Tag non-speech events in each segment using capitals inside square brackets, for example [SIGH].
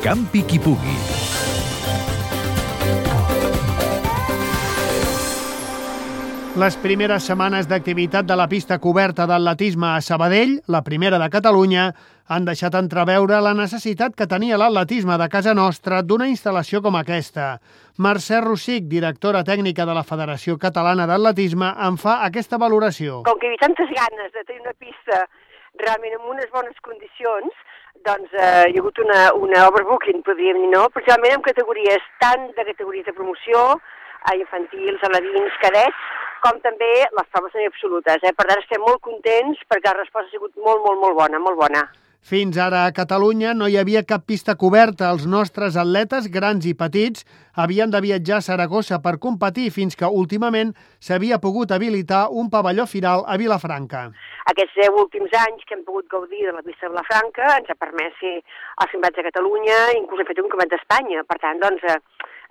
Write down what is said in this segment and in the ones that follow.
Campi qui pugui. Les primeres setmanes d'activitat de la pista coberta d'atletisme a Sabadell, la primera de Catalunya, han deixat entreveure la necessitat que tenia l'atletisme de casa nostra d'una instal·lació com aquesta. Mercè Rossic, directora tècnica de la Federació Catalana d'Atletisme, en fa aquesta valoració. Com que hi havia tantes ganes de tenir una pista realment en unes bones condicions, doncs eh, hi ha hagut una, una overbooking, podríem dir, no? Principalment en categories tant de categories de promoció, a infantils, alevins, cadets, com també les proves absolutes. Eh? Per tant, estem molt contents perquè la resposta ha sigut molt, molt, molt bona, molt bona. Fins ara a Catalunya no hi havia cap pista coberta. Els nostres atletes, grans i petits, havien de viatjar a Saragossa per competir fins que últimament s'havia pogut habilitar un pavelló final a Vilafranca. Aquests 10 últims anys que hem pogut gaudir de la pista de Vilafranca ens ha permès fer els campionats de Catalunya, inclús hem fet un campionat d'Espanya. Per tant, doncs, eh,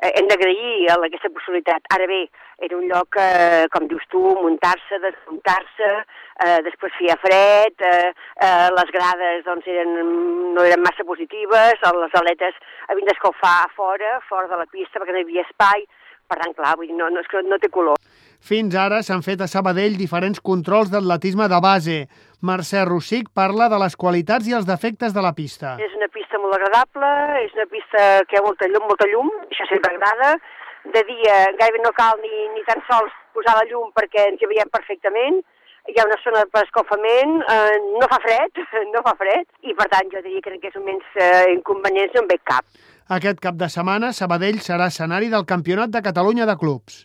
eh, hem d'agrair aquesta possibilitat. Ara bé, era un lloc, eh, com dius tu, muntar-se, desmuntar-se, eh, després feia fred, eh, eh, les grades doncs, eren, no eren massa positives, les aletes havien d'escalfar a fora, fora de la pista, perquè no hi havia espai, per tant, clar, vull dir, no, no, és que no té color. Fins ara s'han fet a Sabadell diferents controls d'atletisme de base. Mercè Rossic parla de les qualitats i els defectes de la pista. És una pista molt agradable, és una pista que hi ha molta llum, molta llum, això sempre agrada. De dia gairebé no cal ni, ni tan sols posar la llum perquè ens hi veiem perfectament. Hi ha una zona per escalfament, eh, no fa fred, [LAUGHS] no fa fred, i per tant jo diria que en aquests moments eh, inconvenients no en veig cap. Aquest cap de setmana, Sabadell serà escenari del Campionat de Catalunya de Clubs.